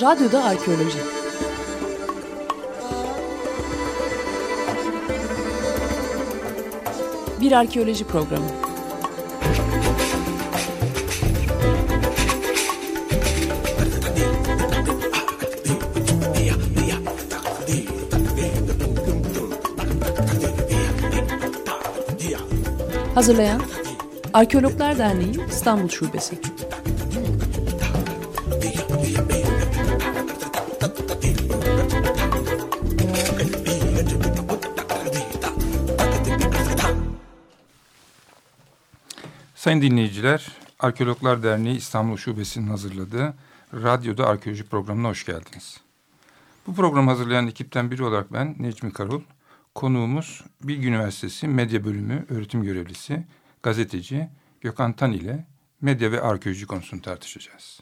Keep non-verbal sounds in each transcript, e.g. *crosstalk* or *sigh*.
Radyoda Arkeoloji Bir arkeoloji programı. Hazırlayan Arkeologlar Derneği İstanbul Şubesi. Sayın dinleyiciler, Arkeologlar Derneği İstanbul Şubesi'nin hazırladığı Radyoda Arkeoloji programına hoş geldiniz. Bu programı hazırlayan ekipten biri olarak ben Necmi Karul, konuğumuz Bilgi Üniversitesi Medya Bölümü öğretim görevlisi, gazeteci Gökhan Tan ile medya ve arkeoloji konusunu tartışacağız.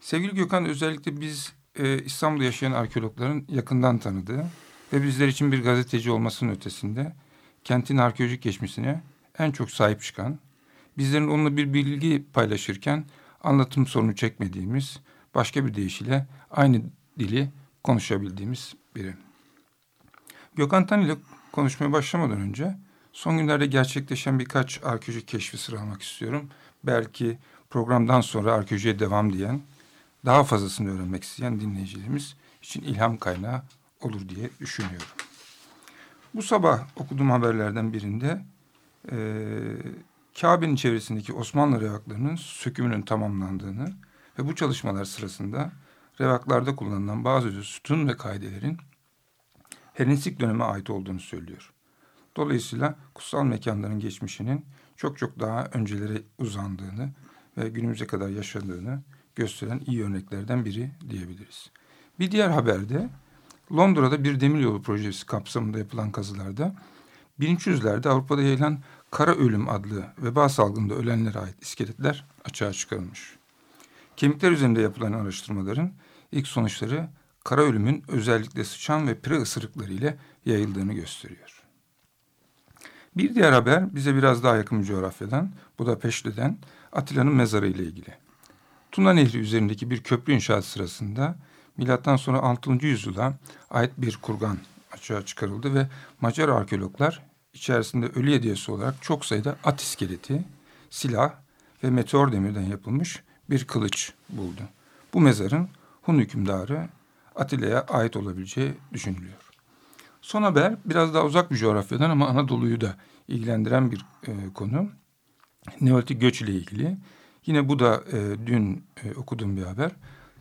Sevgili Gökhan özellikle biz e, İstanbul'da yaşayan arkeologların yakından tanıdığı ve bizler için bir gazeteci olmasının ötesinde kentin arkeolojik geçmişine en çok sahip çıkan, bizlerin onunla bir bilgi paylaşırken anlatım sorunu çekmediğimiz, başka bir deyişle aynı dili konuşabildiğimiz biri. Gökhan Tan ile konuşmaya başlamadan önce son günlerde gerçekleşen birkaç arkeolojik keşfi sıralamak istiyorum. Belki programdan sonra arkeolojiye devam diyen, daha fazlasını öğrenmek isteyen dinleyicilerimiz için ilham kaynağı olur diye düşünüyorum. Bu sabah okuduğum haberlerden birinde e, Kabe'nin çevresindeki Osmanlı revaklarının sökümünün tamamlandığını ve bu çalışmalar sırasında revaklarda kullanılan bazı sütun ve kaidelerin Helenistik döneme ait olduğunu söylüyor. Dolayısıyla kutsal mekanların geçmişinin çok çok daha öncelere uzandığını ve günümüze kadar yaşadığını gösteren iyi örneklerden biri diyebiliriz. Bir diğer haberde Londra'da bir demiryolu projesi kapsamında yapılan kazılarda 1300'lerde Avrupa'da yayılan kara ölüm adlı veba salgında ölenlere ait iskeletler açığa çıkarılmış. Kemikler üzerinde yapılan araştırmaların ilk sonuçları kara ölümün özellikle sıçan ve pire ısırıkları ile yayıldığını gösteriyor. Bir diğer haber bize biraz daha yakın bir coğrafyadan, Budapeşte'den Atilla'nın mezarı ile ilgili. Tuna Nehri üzerindeki bir köprü inşaat sırasında milattan sonra 6. yüzyıla ait bir kurgan açığa çıkarıldı ve Macar arkeologlar içerisinde ölü hediyesi olarak çok sayıda at iskeleti, silah ve meteor demirden yapılmış bir kılıç buldu. Bu mezarın Hun hükümdarı Atilla'ya ait olabileceği düşünülüyor. Son haber biraz daha uzak bir coğrafyadan ama Anadolu'yu da ilgilendiren bir e, konu. Neolitik göç ile ilgili. Yine bu da e, dün e, okuduğum bir haber.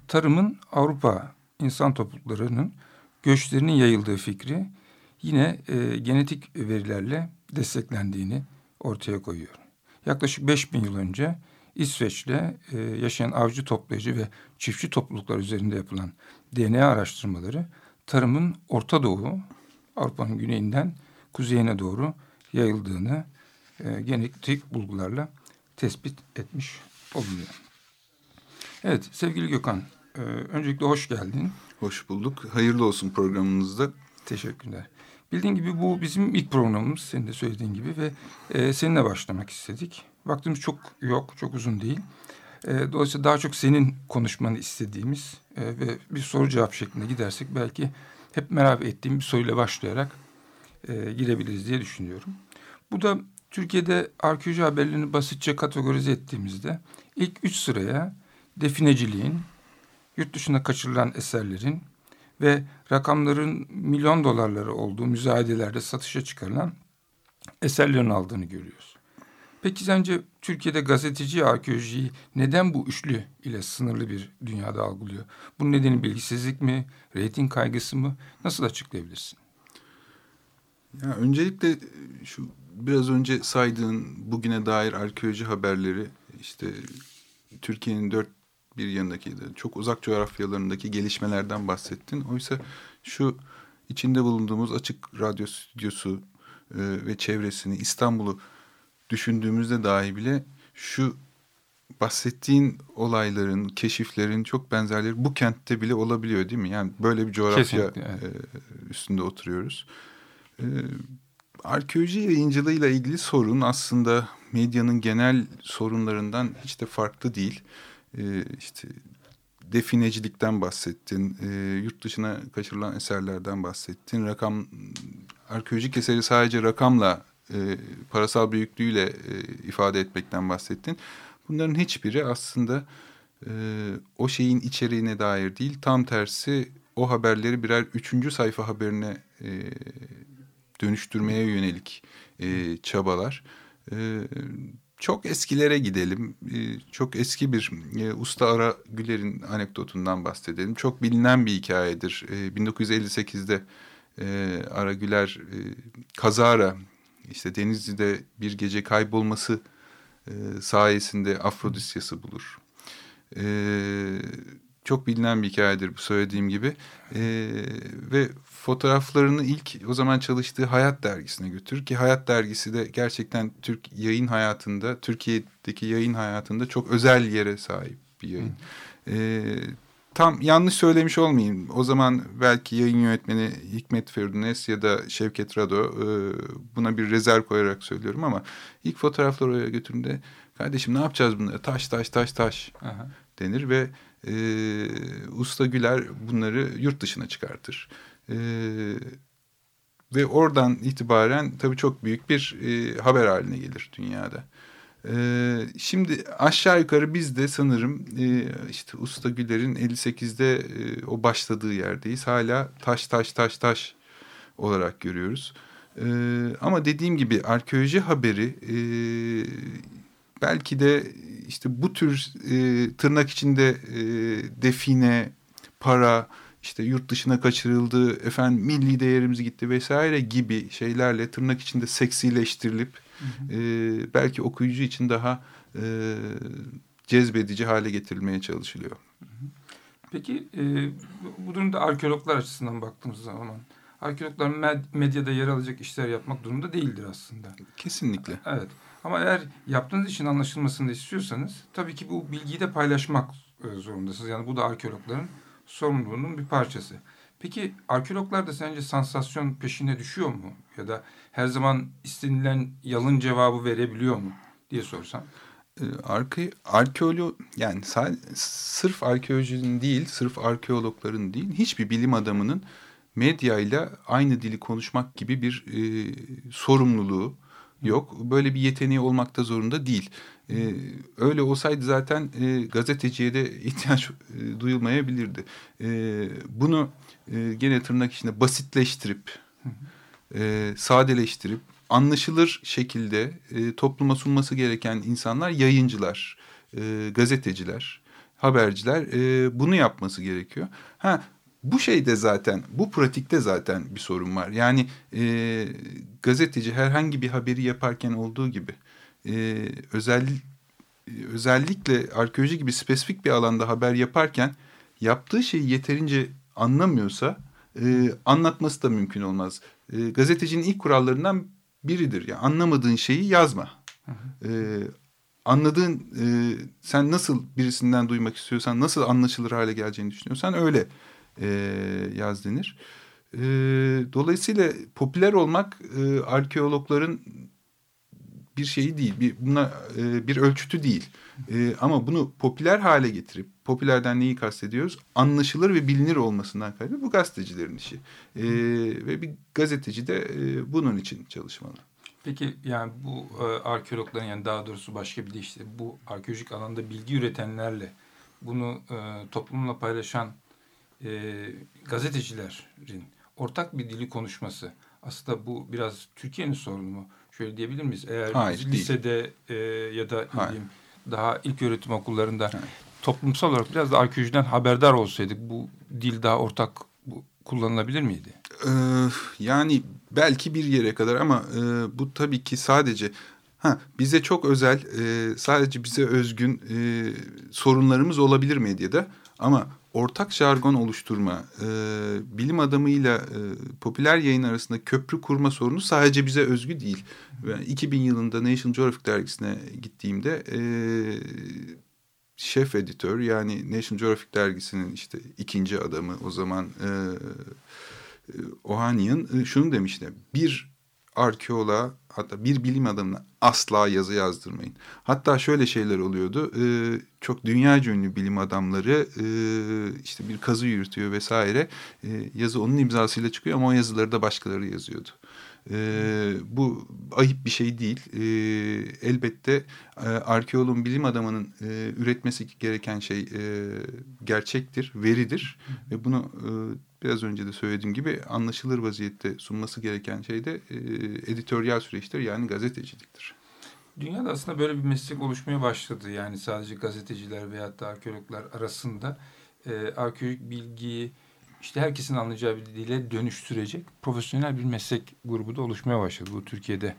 Tarımın Avrupa insan topluluklarının göçlerinin yayıldığı fikri yine e, genetik verilerle desteklendiğini ortaya koyuyor. Yaklaşık 5000 yıl önce İsveç'te e, yaşayan avcı toplayıcı ve çiftçi topluluklar üzerinde yapılan DNA araştırmaları tarımın Orta Doğu, Avrupa'nın güneyinden kuzeyine doğru yayıldığını e, genetik bulgularla tespit etmiş oluyor. Evet sevgili Gökhan, e, öncelikle hoş geldin. Hoş bulduk. Hayırlı olsun programınızda. Teşekkürler. Bildiğin gibi bu bizim ilk programımız senin de söylediğin gibi ve e, seninle başlamak istedik. Vaktimiz çok yok, çok uzun değil. E, dolayısıyla daha çok senin konuşmanı istediğimiz e, ve bir soru cevap şeklinde gidersek belki hep merak ettiğim bir soruyla başlayarak e, girebiliriz diye düşünüyorum. Bu da Türkiye'de arkeoloji haberlerini basitçe kategorize ettiğimizde ilk üç sıraya defineciliğin, yurt dışında kaçırılan eserlerin ve rakamların milyon dolarları olduğu müzayedelerde satışa çıkarılan eserlerin aldığını görüyoruz. Peki sence Türkiye'de gazeteci arkeolojiyi neden bu üçlü ile sınırlı bir dünyada algılıyor? Bunun nedeni bilgisizlik mi, reyting kaygısı mı? Nasıl açıklayabilirsin? Ya öncelikle şu biraz önce saydığın bugüne dair arkeoloji haberleri işte Türkiye'nin dört bir yanındaki çok uzak coğrafyalarındaki gelişmelerden bahsettin. Oysa şu içinde bulunduğumuz açık radyo stüdyosu e, ve çevresini İstanbul'u düşündüğümüzde dahi bile şu bahsettiğin olayların, keşiflerin çok benzerleri bu kentte bile olabiliyor değil mi? Yani böyle bir coğrafya evet. e, üstünde oturuyoruz. E, arkeoloji yayıncılığıyla ilgili sorun aslında medyanın genel sorunlarından hiç de farklı değil. E, işte definecilikten bahsettin, e, yurt dışına kaçırılan eserlerden bahsettin. Rakam, arkeolojik eseri sadece rakamla, e, parasal büyüklüğüyle e, ifade etmekten bahsettin. Bunların hiçbiri aslında e, o şeyin içeriğine dair değil, tam tersi o haberleri birer üçüncü sayfa haberine e, dönüştürmeye yönelik e, çabalar. E, çok eskilere gidelim. E, çok eski bir e, Usta Ara Güler'in anekdotundan bahsedelim. Çok bilinen bir hikayedir. E, 1958'de e, Ara Güler e, kazara işte Denizli'de bir gece kaybolması sayesinde Afrodisyası bulur. E, çok bilinen bir hikayedir bu söylediğim gibi. Ve fotoğraflarını ilk o zaman çalıştığı Hayat dergisine götürür ki Hayat dergisi de gerçekten Türk yayın hayatında, Türkiye'deki yayın hayatında çok özel yere sahip bir yayın. E, tam yanlış söylemiş olmayayım. O zaman belki yayın yönetmeni Hikmet Ferunes ya da Şevket Rado e, buna bir rezerv koyarak söylüyorum ama ilk fotoğrafları oraya götürdüğümde kardeşim ne yapacağız bunları? Taş taş taş taş Aha. denir ve e, Usta Güler bunları yurt dışına çıkartır. E, ve oradan itibaren tabii çok büyük bir e, haber haline gelir dünyada. E, şimdi aşağı yukarı biz de sanırım e, işte Usta Güler'in 58'de e, o başladığı yerdeyiz. Hala taş taş taş taş olarak görüyoruz. E, ama dediğim gibi arkeoloji haberi e, belki de işte bu tür e, tırnak içinde e, define, para, işte yurt dışına kaçırıldı, efendim milli değerimiz gitti vesaire gibi şeylerle tırnak içinde seksileştirilip hı hı. E, belki okuyucu için daha e, cezbedici hale getirilmeye çalışılıyor. Peki e, bu durumda arkeologlar açısından baktığımız zaman arkeologlar med medyada yer alacak işler yapmak durumunda değildir aslında. Kesinlikle. Evet. Ama eğer yaptığınız için anlaşılmasını istiyorsanız tabii ki bu bilgiyi de paylaşmak e, zorundasınız. Yani bu da arkeologların sorumluluğunun bir parçası. Peki arkeologlar da sence sansasyon peşine düşüyor mu? Ya da her zaman istenilen yalın cevabı verebiliyor mu diye sorsam? Ee, arke, arkeolog yani sırf arkeolojinin değil, sırf arkeologların değil, hiçbir bilim adamının medyayla aynı dili konuşmak gibi bir e, sorumluluğu, yok. Böyle bir yeteneği olmakta zorunda değil. E, öyle olsaydı zaten e, gazeteciye de *laughs* ihtiyaç e, duyulmayabilirdi. E, bunu e, gene tırnak içinde basitleştirip, e, sadeleştirip, anlaşılır şekilde e, topluma sunması gereken insanlar yayıncılar, e, gazeteciler, haberciler e, bunu yapması gerekiyor. Ha bu şeyde zaten, bu pratikte zaten bir sorun var. Yani e, gazeteci herhangi bir haberi yaparken olduğu gibi e, özel, özellikle arkeoloji gibi spesifik bir alanda haber yaparken yaptığı şeyi yeterince anlamıyorsa e, anlatması da mümkün olmaz. E, gazetecinin ilk kurallarından biridir. Yani anlamadığın şeyi yazma. E, anladığın, e, sen nasıl birisinden duymak istiyorsan, nasıl anlaşılır hale geleceğini düşünüyorsan öyle e, yaz denir. E, dolayısıyla popüler olmak e, arkeologların bir şeyi değil, bir, buna e, bir ölçütü değil. E, ama bunu popüler hale getirip, popülerden neyi kastediyoruz? Anlaşılır ve bilinir olmasından kaynaklı bu gazetecilerin işi. E, ve bir gazeteci de e, bunun için çalışmalı. Peki yani bu e, arkeologların yani daha doğrusu başka bir deyişle bu arkeolojik alanda bilgi üretenlerle bunu e, toplumla paylaşan e, gazetecilerin ortak bir dili konuşması aslında bu biraz Türkiye'nin sorunu mu? Şöyle diyebilir miyiz? Eğer Hayır, biz lisede e, ya da diyeyim, daha ilk öğretim okullarında Hayır. toplumsal olarak biraz da arkeolojiden haberdar olsaydık bu dil daha ortak bu, kullanılabilir miydi? Ee, yani belki bir yere kadar ama e, bu tabii ki sadece ha bize çok özel e, sadece bize özgün e, sorunlarımız olabilir medyada ama ortak jargon oluşturma, e, bilim adamıyla e, popüler yayın arasında köprü kurma sorunu sadece bize özgü değil. Ben 2000 yılında National Geographic dergisine gittiğimde e, şef editör yani National Geographic dergisinin işte ikinci adamı o zaman e, e Ohanian e, şunu demişti. Bir arkeoloğa hatta bir bilim adamına asla yazı yazdırmayın. Hatta şöyle şeyler oluyordu. E, çok dünyaca ünlü bilim adamları e, işte bir kazı yürütüyor vesaire. E, yazı onun imzasıyla çıkıyor ama o yazıları da başkaları yazıyordu. E, bu ayıp bir şey değil. E, elbette e, arkeoloğun, bilim adamının e, üretmesi gereken şey e, gerçektir, veridir. Ve bunu e, biraz önce de söylediğim gibi anlaşılır vaziyette sunması gereken şey de e, editoryal süreçtir yani gazeteciliktir. Dünyada aslında böyle bir meslek oluşmaya başladı. Yani sadece gazeteciler veya da arkeologlar arasında e, arkeolojik bilgiyi işte herkesin anlayacağı bir dile dönüştürecek profesyonel bir meslek grubu da oluşmaya başladı. Bu Türkiye'de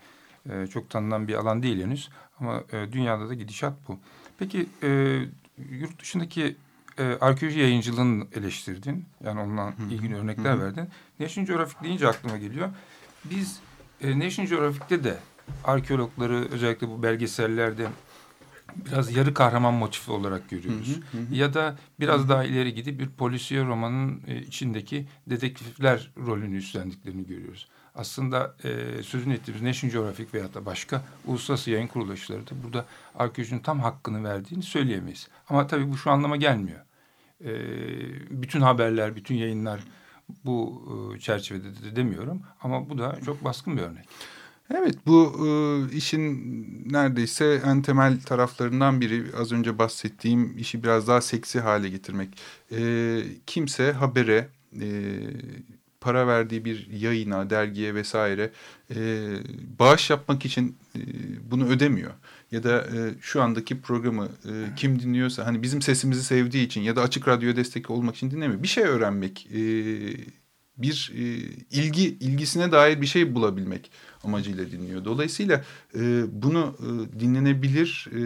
e, çok tanınan bir alan değil henüz ama e, dünyada da gidişat bu. Peki e, yurt dışındaki e, arkeoloji yayıncılığını eleştirdin. Yani ondan ilgili örnekler verdin. National Geographic deyince aklıma geliyor. Biz e, National Geographic'te de arkeologları özellikle bu belgesellerde biraz yarı kahraman motifi olarak görüyoruz. Hı hı hı. Ya da biraz hı hı. daha ileri gidip bir polisiye romanın e, içindeki dedektifler rolünü üstlendiklerini görüyoruz. Aslında e, sözünü ettiğimiz National Geographic veya da başka uluslararası yayın kuruluşları da burada arkeolojinin tam hakkını verdiğini söyleyemeyiz. Ama tabii bu şu anlama gelmiyor. E, bütün haberler, bütün yayınlar bu e, çerçevede de demiyorum. Ama bu da çok baskın bir örnek. Evet bu e, işin neredeyse en temel taraflarından biri az önce bahsettiğim işi biraz daha seksi hale getirmek. E, kimse habere e, para verdiği bir yayına, dergiye vesaire e, bağış yapmak için e, bunu ödemiyor. Ya da e, şu andaki programı e, kim dinliyorsa hani bizim sesimizi sevdiği için ya da açık radyo destek olmak için dinlemiyor. Bir şey öğrenmek, e, bir e, ilgi ilgisine dair bir şey bulabilmek amacıyla dinliyor. Dolayısıyla e, bunu e, dinlenebilir, e,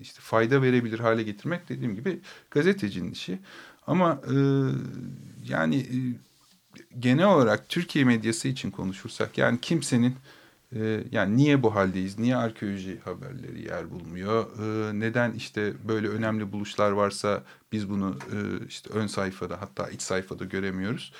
işte fayda verebilir hale getirmek dediğim gibi gazetecinin işi. Ama e, yani e, genel olarak Türkiye medyası için konuşursak yani kimsenin e, yani niye bu haldeyiz, niye arkeoloji haberleri yer bulmuyor, e, neden işte böyle önemli buluşlar varsa biz bunu e, işte ön sayfada hatta iç sayfada göremiyoruz.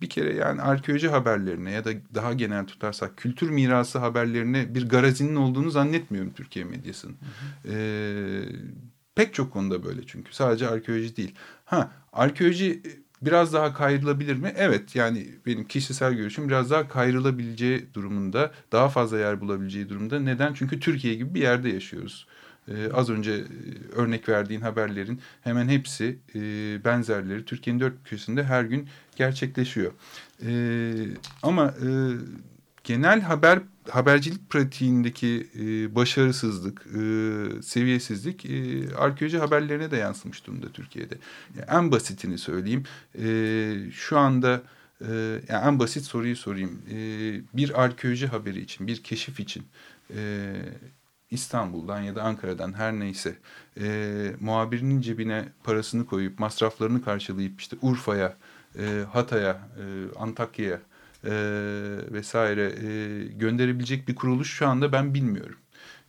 Bir kere yani arkeoloji haberlerine ya da daha genel tutarsak kültür mirası haberlerine bir garazinin olduğunu zannetmiyorum Türkiye medyasının. Hı hı. Ee, pek çok konuda böyle çünkü sadece arkeoloji değil. Ha arkeoloji biraz daha kayrılabilir mi? Evet yani benim kişisel görüşüm biraz daha kayrılabileceği durumunda daha fazla yer bulabileceği durumda. Neden? Çünkü Türkiye gibi bir yerde yaşıyoruz. Ee, az önce e, örnek verdiğin haberlerin hemen hepsi e, benzerleri Türkiye'nin dört köşesinde her gün gerçekleşiyor. E, ama e, genel haber habercilik pratiğindeki e, başarısızlık, e, seviyesizlik e, arkeoloji haberlerine de yansımış durumda Türkiye'de. Yani en basitini söyleyeyim. E, şu anda e, yani en basit soruyu sorayım. E, bir arkeoloji haberi için, bir keşif için e, İstanbul'dan ya da Ankara'dan her neyse e, muhabirinin cebine parasını koyup masraflarını karşılayıp işte Urfa'ya, e, Hatay'a, e, Antakya'ya e, vesaire e, gönderebilecek bir kuruluş şu anda ben bilmiyorum.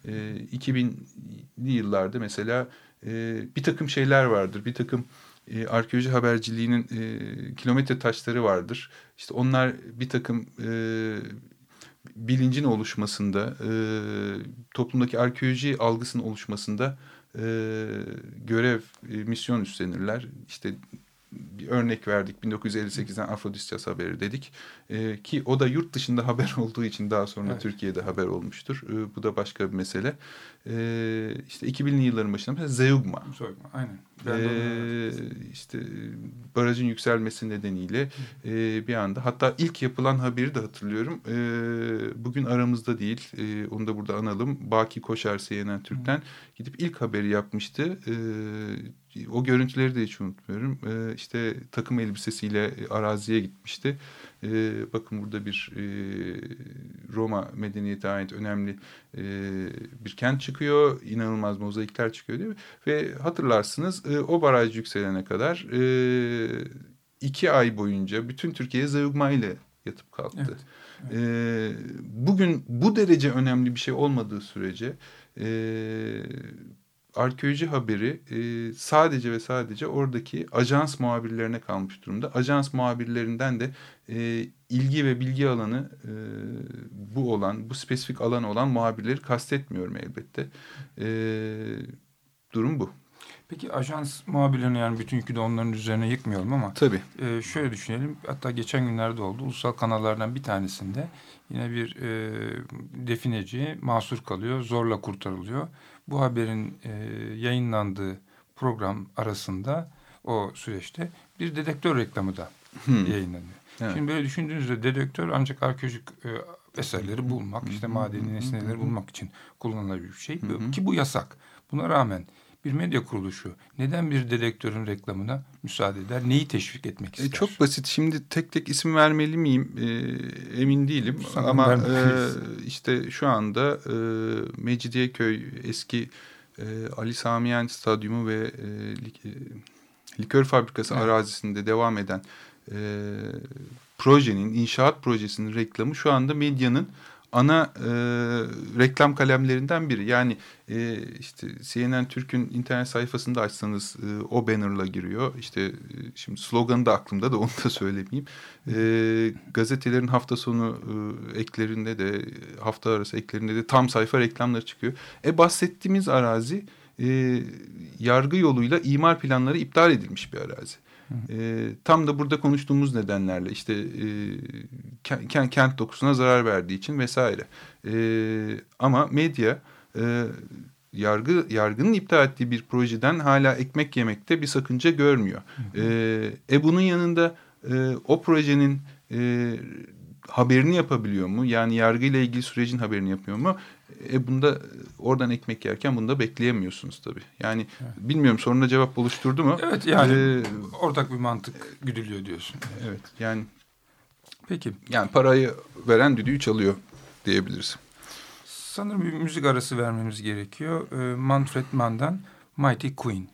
E, 2000'li yıllarda mesela e, bir takım şeyler vardır, bir takım e, arkeoloji haberciliğinin e, kilometre taşları vardır. İşte onlar bir takım e, bilincin oluşmasında, e, toplumdaki arkeoloji algısının oluşmasında e, görev, e, misyon üstlenirler. İşte bir örnek verdik 1958'den Afrodisyas haberi dedik e, ki o da yurt dışında *laughs* haber olduğu için daha sonra evet. Türkiye'de haber olmuştur. E, bu da başka bir mesele. E, işte 2000'li yılların başında mesela Zeugma. Zeugma aynen. E, işte barajın yükselmesi nedeniyle e, bir anda hatta ilk yapılan haberi de hatırlıyorum. E, bugün aramızda değil. E, onu da burada analım. Baki Koşar CNN Türk'ten gidip ilk haberi yapmıştı. E, o görüntüleri de hiç unutmuyorum. E, işte takım elbisesiyle araziye gitmişti. E, bakın burada bir e, Roma medeniyete ait önemli e, bir kent çıkıyor. İnanılmaz mozaikler çıkıyor değil mi? Ve hatırlarsınız e, o baraj yükselene kadar e, iki ay boyunca bütün Türkiye zayıfma ile yatıp kalktı. Evet, evet. E, bugün bu derece önemli bir şey olmadığı sürece... E, arkeoloji haberi e, sadece ve sadece oradaki ajans muhabirlerine kalmış durumda. Ajans muhabirlerinden de e, ilgi ve bilgi alanı e, bu olan, bu spesifik alan olan muhabirleri kastetmiyorum elbette. E, durum bu. Peki ajans muhabirlerini yani bütün yükü de onların üzerine yıkmayalım ama Tabii. E, şöyle düşünelim. Hatta geçen günlerde oldu. Ulusal kanallardan bir tanesinde yine bir e, defineci mahsur kalıyor. Zorla kurtarılıyor. Bu haberin e, yayınlandığı program arasında o süreçte bir dedektör reklamı da hmm. yayınlanıyor. Evet. Şimdi böyle düşündüğünüzde dedektör ancak arkeolojik e, eserleri bulmak, işte madeni nesneleri bulmak için kullanılabilir bir şey. Ki bu yasak. Buna rağmen bir medya kuruluşu neden bir dedektörün reklamına müsaade eder? Neyi teşvik etmek ister? E, çok basit. Şimdi tek tek isim vermeli miyim? E, emin değilim. Sanırım Ama e, işte şu anda e, Mecidiyeköy eski e, Ali Samiyen Stadyumu ve e, e, likör fabrikası evet. arazisinde devam eden e, projenin, inşaat projesinin reklamı şu anda medyanın ana e, reklam kalemlerinden biri. Yani e, işte CNN Türk'ün internet sayfasında açsanız e, o bannerla giriyor. İşte e, şimdi sloganı da aklımda da onu da söylemeyeyim. E, gazetelerin hafta sonu e, eklerinde de hafta arası eklerinde de tam sayfa reklamları çıkıyor. E bahsettiğimiz arazi e, yargı yoluyla imar planları iptal edilmiş bir arazi. E, tam da burada konuştuğumuz nedenlerle işte e, kent, kent dokusuna zarar verdiği için vesaire. E, ama medya e, yargı yargının iptal ettiği bir projeden hala ekmek yemekte bir sakınca görmüyor. Hı hı. E, e bunun yanında e, o projenin e, haberini yapabiliyor mu? Yani yargıyla ilgili sürecin haberini yapıyor mu? E bunda oradan ekmek yerken bunda bekleyemiyorsunuz tabii. Yani evet. bilmiyorum soruna cevap oluşturdu mu? Evet yani ee, ortak bir mantık güdülüyor diyorsun. Evet yani peki yani parayı veren düdüğü çalıyor diyebiliriz. Sanırım bir müzik arası vermemiz gerekiyor. Ee, Manfred Mann'dan Mighty Queen.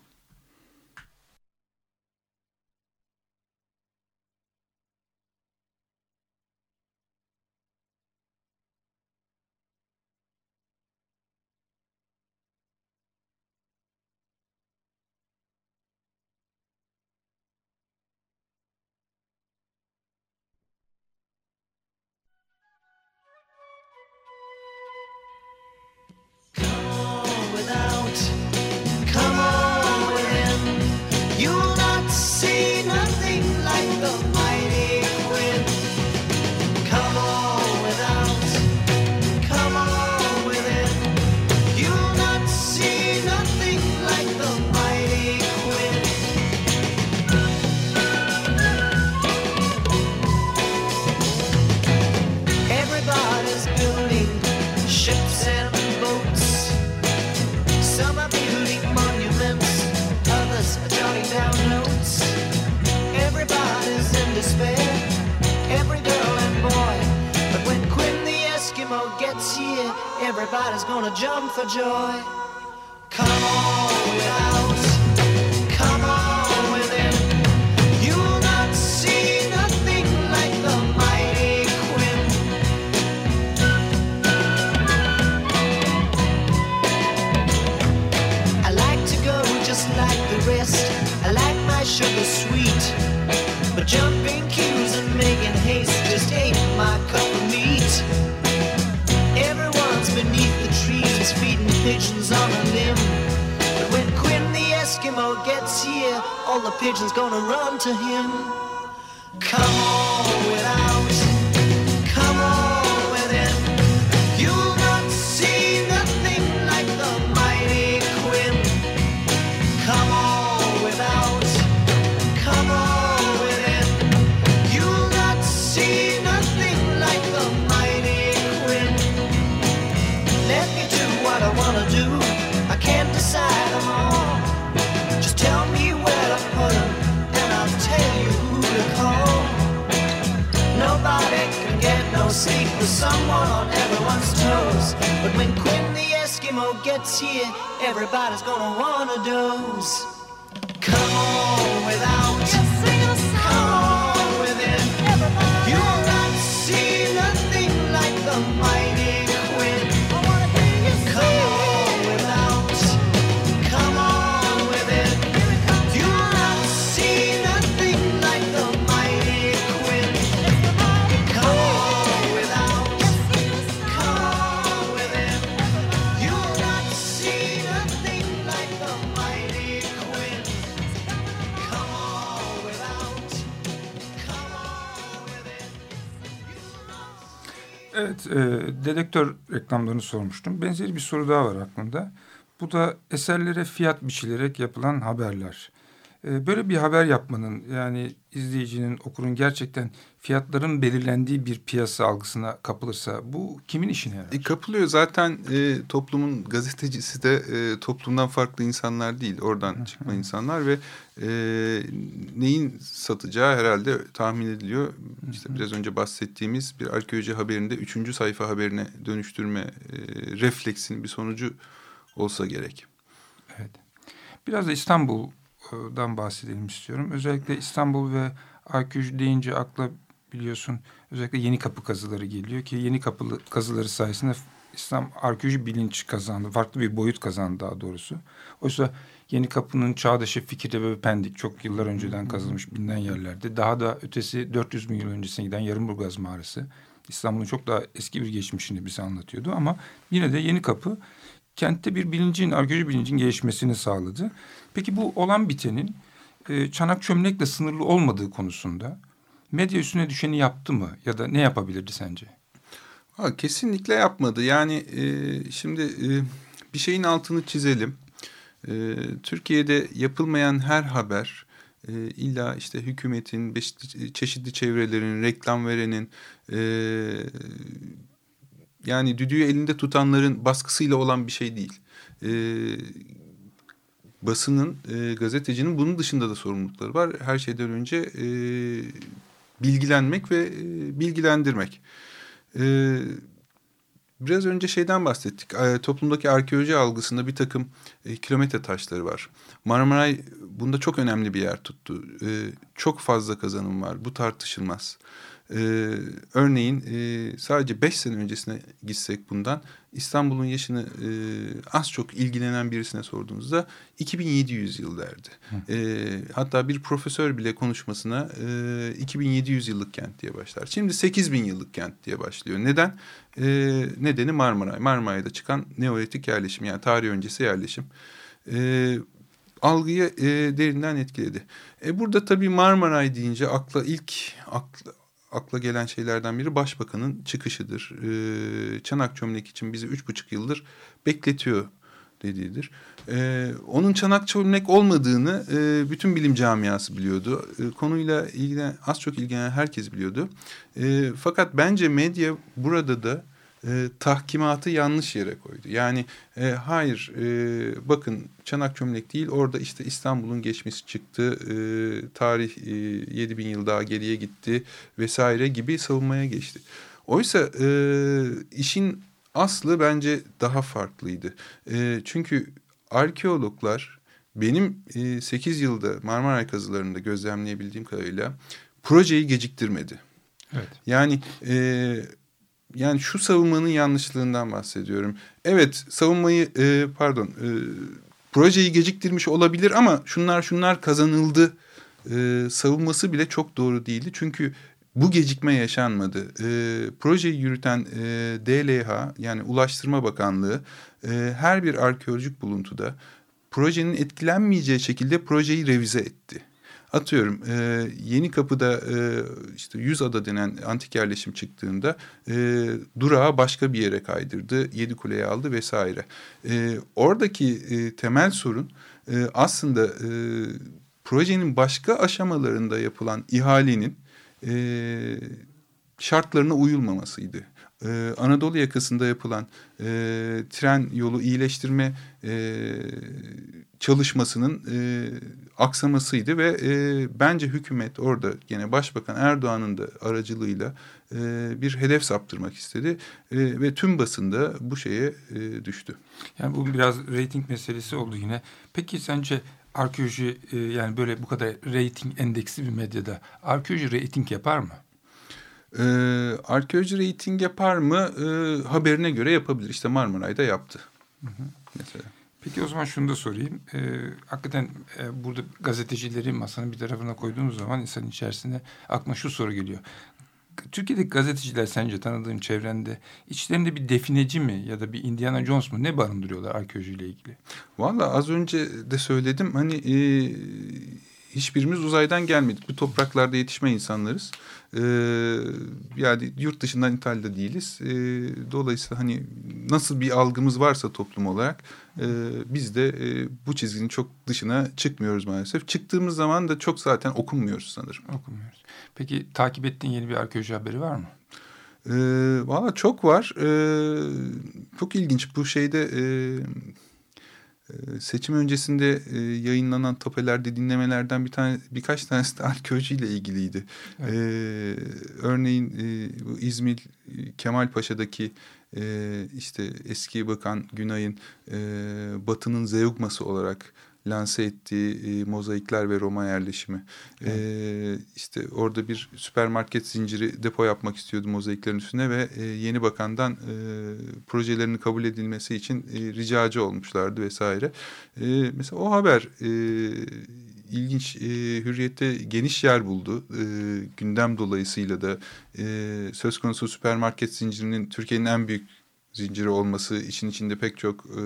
Everybody's gonna jump for joy. Come on without, pigeons on a limb. But when Quinn the Eskimo gets here, all the pigeons gonna run to him. Come on dedektör reklamlarını sormuştum. Benzeri bir soru daha var aklımda. Bu da eserlere fiyat biçilerek yapılan haberler. E, böyle bir haber yapmanın yani izleyicinin, okurun gerçekten fiyatların belirlendiği bir piyasa algısına kapılırsa bu kimin işine yarar? E, kapılıyor zaten e, toplumun gazetecisi de e, toplumdan farklı insanlar değil. Oradan çıkma insanlar ve e, neyin satacağı herhalde tahmin ediliyor. İşte biraz önce bahsettiğimiz bir arkeoloji haberinde üçüncü sayfa haberine dönüştürme e, refleksinin bir sonucu olsa gerek. Evet. Biraz da İstanbul'dan bahsedelim istiyorum. Özellikle İstanbul ve arkeoloji deyince akla biliyorsun özellikle yeni kapı kazıları geliyor ki yeni kapı kazıları sayesinde İslam arkeoloji bilinç kazandı. Farklı bir boyut kazandı daha doğrusu. Oysa Yeni Kapı'nın Çağdaşı, Fikirtepe ve Pendik çok yıllar önceden kazılmış bilinen yerlerde. Daha da ötesi 400 bin yıl öncesine giden Yarımburgaz Mağarası. İstanbul'un çok daha eski bir geçmişini bize anlatıyordu. Ama yine de Yeni Kapı kentte bir bilincin, arkeoloji bilincin gelişmesini sağladı. Peki bu olan bitenin e, çanak çömlekle sınırlı olmadığı konusunda medya üstüne düşeni yaptı mı ya da ne yapabilirdi sence? Ha, kesinlikle yapmadı. Yani e, şimdi e, bir şeyin altını çizelim. E, Türkiye'de yapılmayan her haber e, illa işte hükümetin, çeşitli, çevrelerin, reklam verenin e, yani düdüğü elinde tutanların baskısıyla olan bir şey değil. E, basının, e, gazetecinin bunun dışında da sorumlulukları var. Her şeyden önce e, bilgilenmek ve e, bilgilendirmek. E, biraz önce şeyden bahsettik. E, toplumdaki arkeoloji algısında bir takım e, kilometre taşları var. Marmaray bunda çok önemli bir yer tuttu. E, çok fazla kazanım var. Bu tartışılmaz. Ee, örneğin e, sadece beş sene öncesine gitsek bundan İstanbul'un yaşını e, az çok ilgilenen birisine sorduğunuzda 2700 yıl derdi. E, hatta bir profesör bile konuşmasına e, 2700 yıllık kent diye başlar. Şimdi 8000 yıllık kent diye başlıyor. Neden? E, nedeni Marmaray. Marmaray'da çıkan Neolitik yerleşim yani tarih öncesi yerleşim. E, algıyı e, derinden etkiledi. E, burada tabii Marmaray deyince akla ilk akla, akla gelen şeylerden biri başbakanın çıkışıdır. Ee, çanak çömlek için bizi üç buçuk yıldır bekletiyor dediğidir. Ee, onun çanak çömlek olmadığını e, bütün bilim camiası biliyordu. E, konuyla ilgilenen, az çok ilgilenen herkes biliyordu. E, fakat bence medya burada da e, tahkimatı yanlış yere koydu. Yani e, hayır e, bakın çanak çömlek değil orada işte İstanbul'un geçmesi çıktı. E, tarih e, 7000 yıl daha geriye gitti vesaire gibi savunmaya geçti. Oysa e, işin aslı bence daha farklıydı. E, çünkü arkeologlar benim e, 8 yılda Marmaray kazılarında gözlemleyebildiğim kadarıyla projeyi geciktirmedi. Evet. Yani e, yani şu savunmanın yanlışlığından bahsediyorum. Evet savunmayı e, pardon e, projeyi geciktirmiş olabilir ama şunlar şunlar kazanıldı e, savunması bile çok doğru değildi. Çünkü bu gecikme yaşanmadı. E, projeyi yürüten e, DLH yani Ulaştırma Bakanlığı e, her bir arkeolojik buluntuda projenin etkilenmeyeceği şekilde projeyi revize etti. Atıyorum e, Yeni Kapı'da e, işte Yüz Ada denen antik yerleşim çıktığında e, durağı başka bir yere kaydırdı. Yedi Kule'ye aldı vesaire. E, oradaki e, temel sorun e, aslında e, projenin başka aşamalarında yapılan ihalenin e, şartlarına uyulmamasıydı ee, Anadolu yakasında yapılan e, tren yolu iyileştirme e, çalışmasının e, aksamasıydı ve e, bence hükümet orada gene Başbakan Erdoğan'ın da aracılığıyla e, bir hedef saptırmak istedi e, ve tüm basında bu şeye e, düştü. Yani bu biraz reyting meselesi oldu yine. Peki sence arkeoloji e, yani böyle bu kadar reyting endeksli bir medyada arkeoloji reyting yapar mı? Ee, arkeoloji reyting yapar mı? Ee, haberine göre yapabilir. İşte Marmaray'da yaptı. Hı hı. Mesela. Peki o zaman şunu da sorayım. Ee, hakikaten e, burada gazetecileri masanın bir tarafına koyduğunuz zaman insan içerisinde aklına şu soru geliyor. Türkiye'deki gazeteciler sence tanıdığın çevrende içlerinde bir defineci mi ya da bir Indiana Jones mu ne barındırıyorlar arkeolojiyle ilgili? Valla az önce de söyledim hani e, hiçbirimiz uzaydan gelmedik. Bu topraklarda yetişme insanlarız. E, yani yurt dışından İtalya'da değiliz. E, dolayısıyla hani nasıl bir algımız varsa toplum olarak e, biz de e, bu çizginin çok dışına çıkmıyoruz maalesef. Çıktığımız zaman da çok zaten okunmuyoruz sanırım. Okumuyoruz. Peki takip ettiğin yeni bir arkeoloji haberi var mı? E, Valla çok var. E, çok ilginç bu şeyde... E, ee, seçim öncesinde e, yayınlanan tapelerde dinlemelerden bir tane birkaç tanesi de arkeolojiyle ilgiliydi. Evet. Ee, örneğin e, İzmir Kemalpaşa'daki e, işte eski bakan Günay'ın e, Batı'nın zeugması olarak lanse ettiği e, mozaikler ve Roma yerleşimi. Evet. E, işte orada bir süpermarket zinciri depo yapmak istiyordu mozaiklerin üstüne ve e, yeni bakandan e, projelerini kabul edilmesi için e, ricacı olmuşlardı vesaire. E, mesela o haber e, ilginç e, hürriyette geniş yer buldu. E, gündem dolayısıyla da e, söz konusu süpermarket zincirinin Türkiye'nin en büyük zinciri olması, için içinde pek çok e,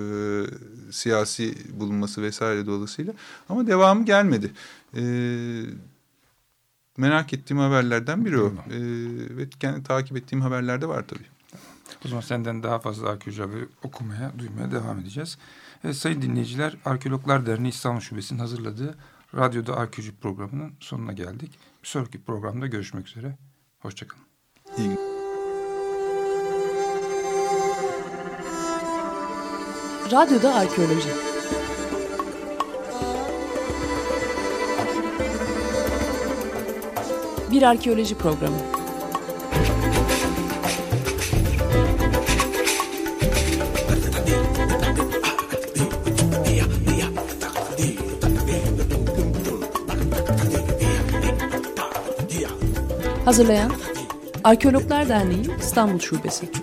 siyasi bulunması vesaire dolayısıyla. Ama devamı gelmedi. E, merak ettiğim haberlerden biri o. E, ve kendi takip ettiğim haberlerde var tabii. O zaman senden daha fazla arkeoloji haberi okumaya, duymaya devam edeceğiz. Evet, sayın dinleyiciler, Arkeologlar Derneği İstanbul Şubesi'nin hazırladığı Radyoda Arkeoloji programının sonuna geldik. Bir sonraki programda görüşmek üzere. Hoşçakalın. İyi günler. Radyoda Arkeoloji Bir arkeoloji programı. Hazırlayan Arkeologlar Derneği İstanbul Şubesi.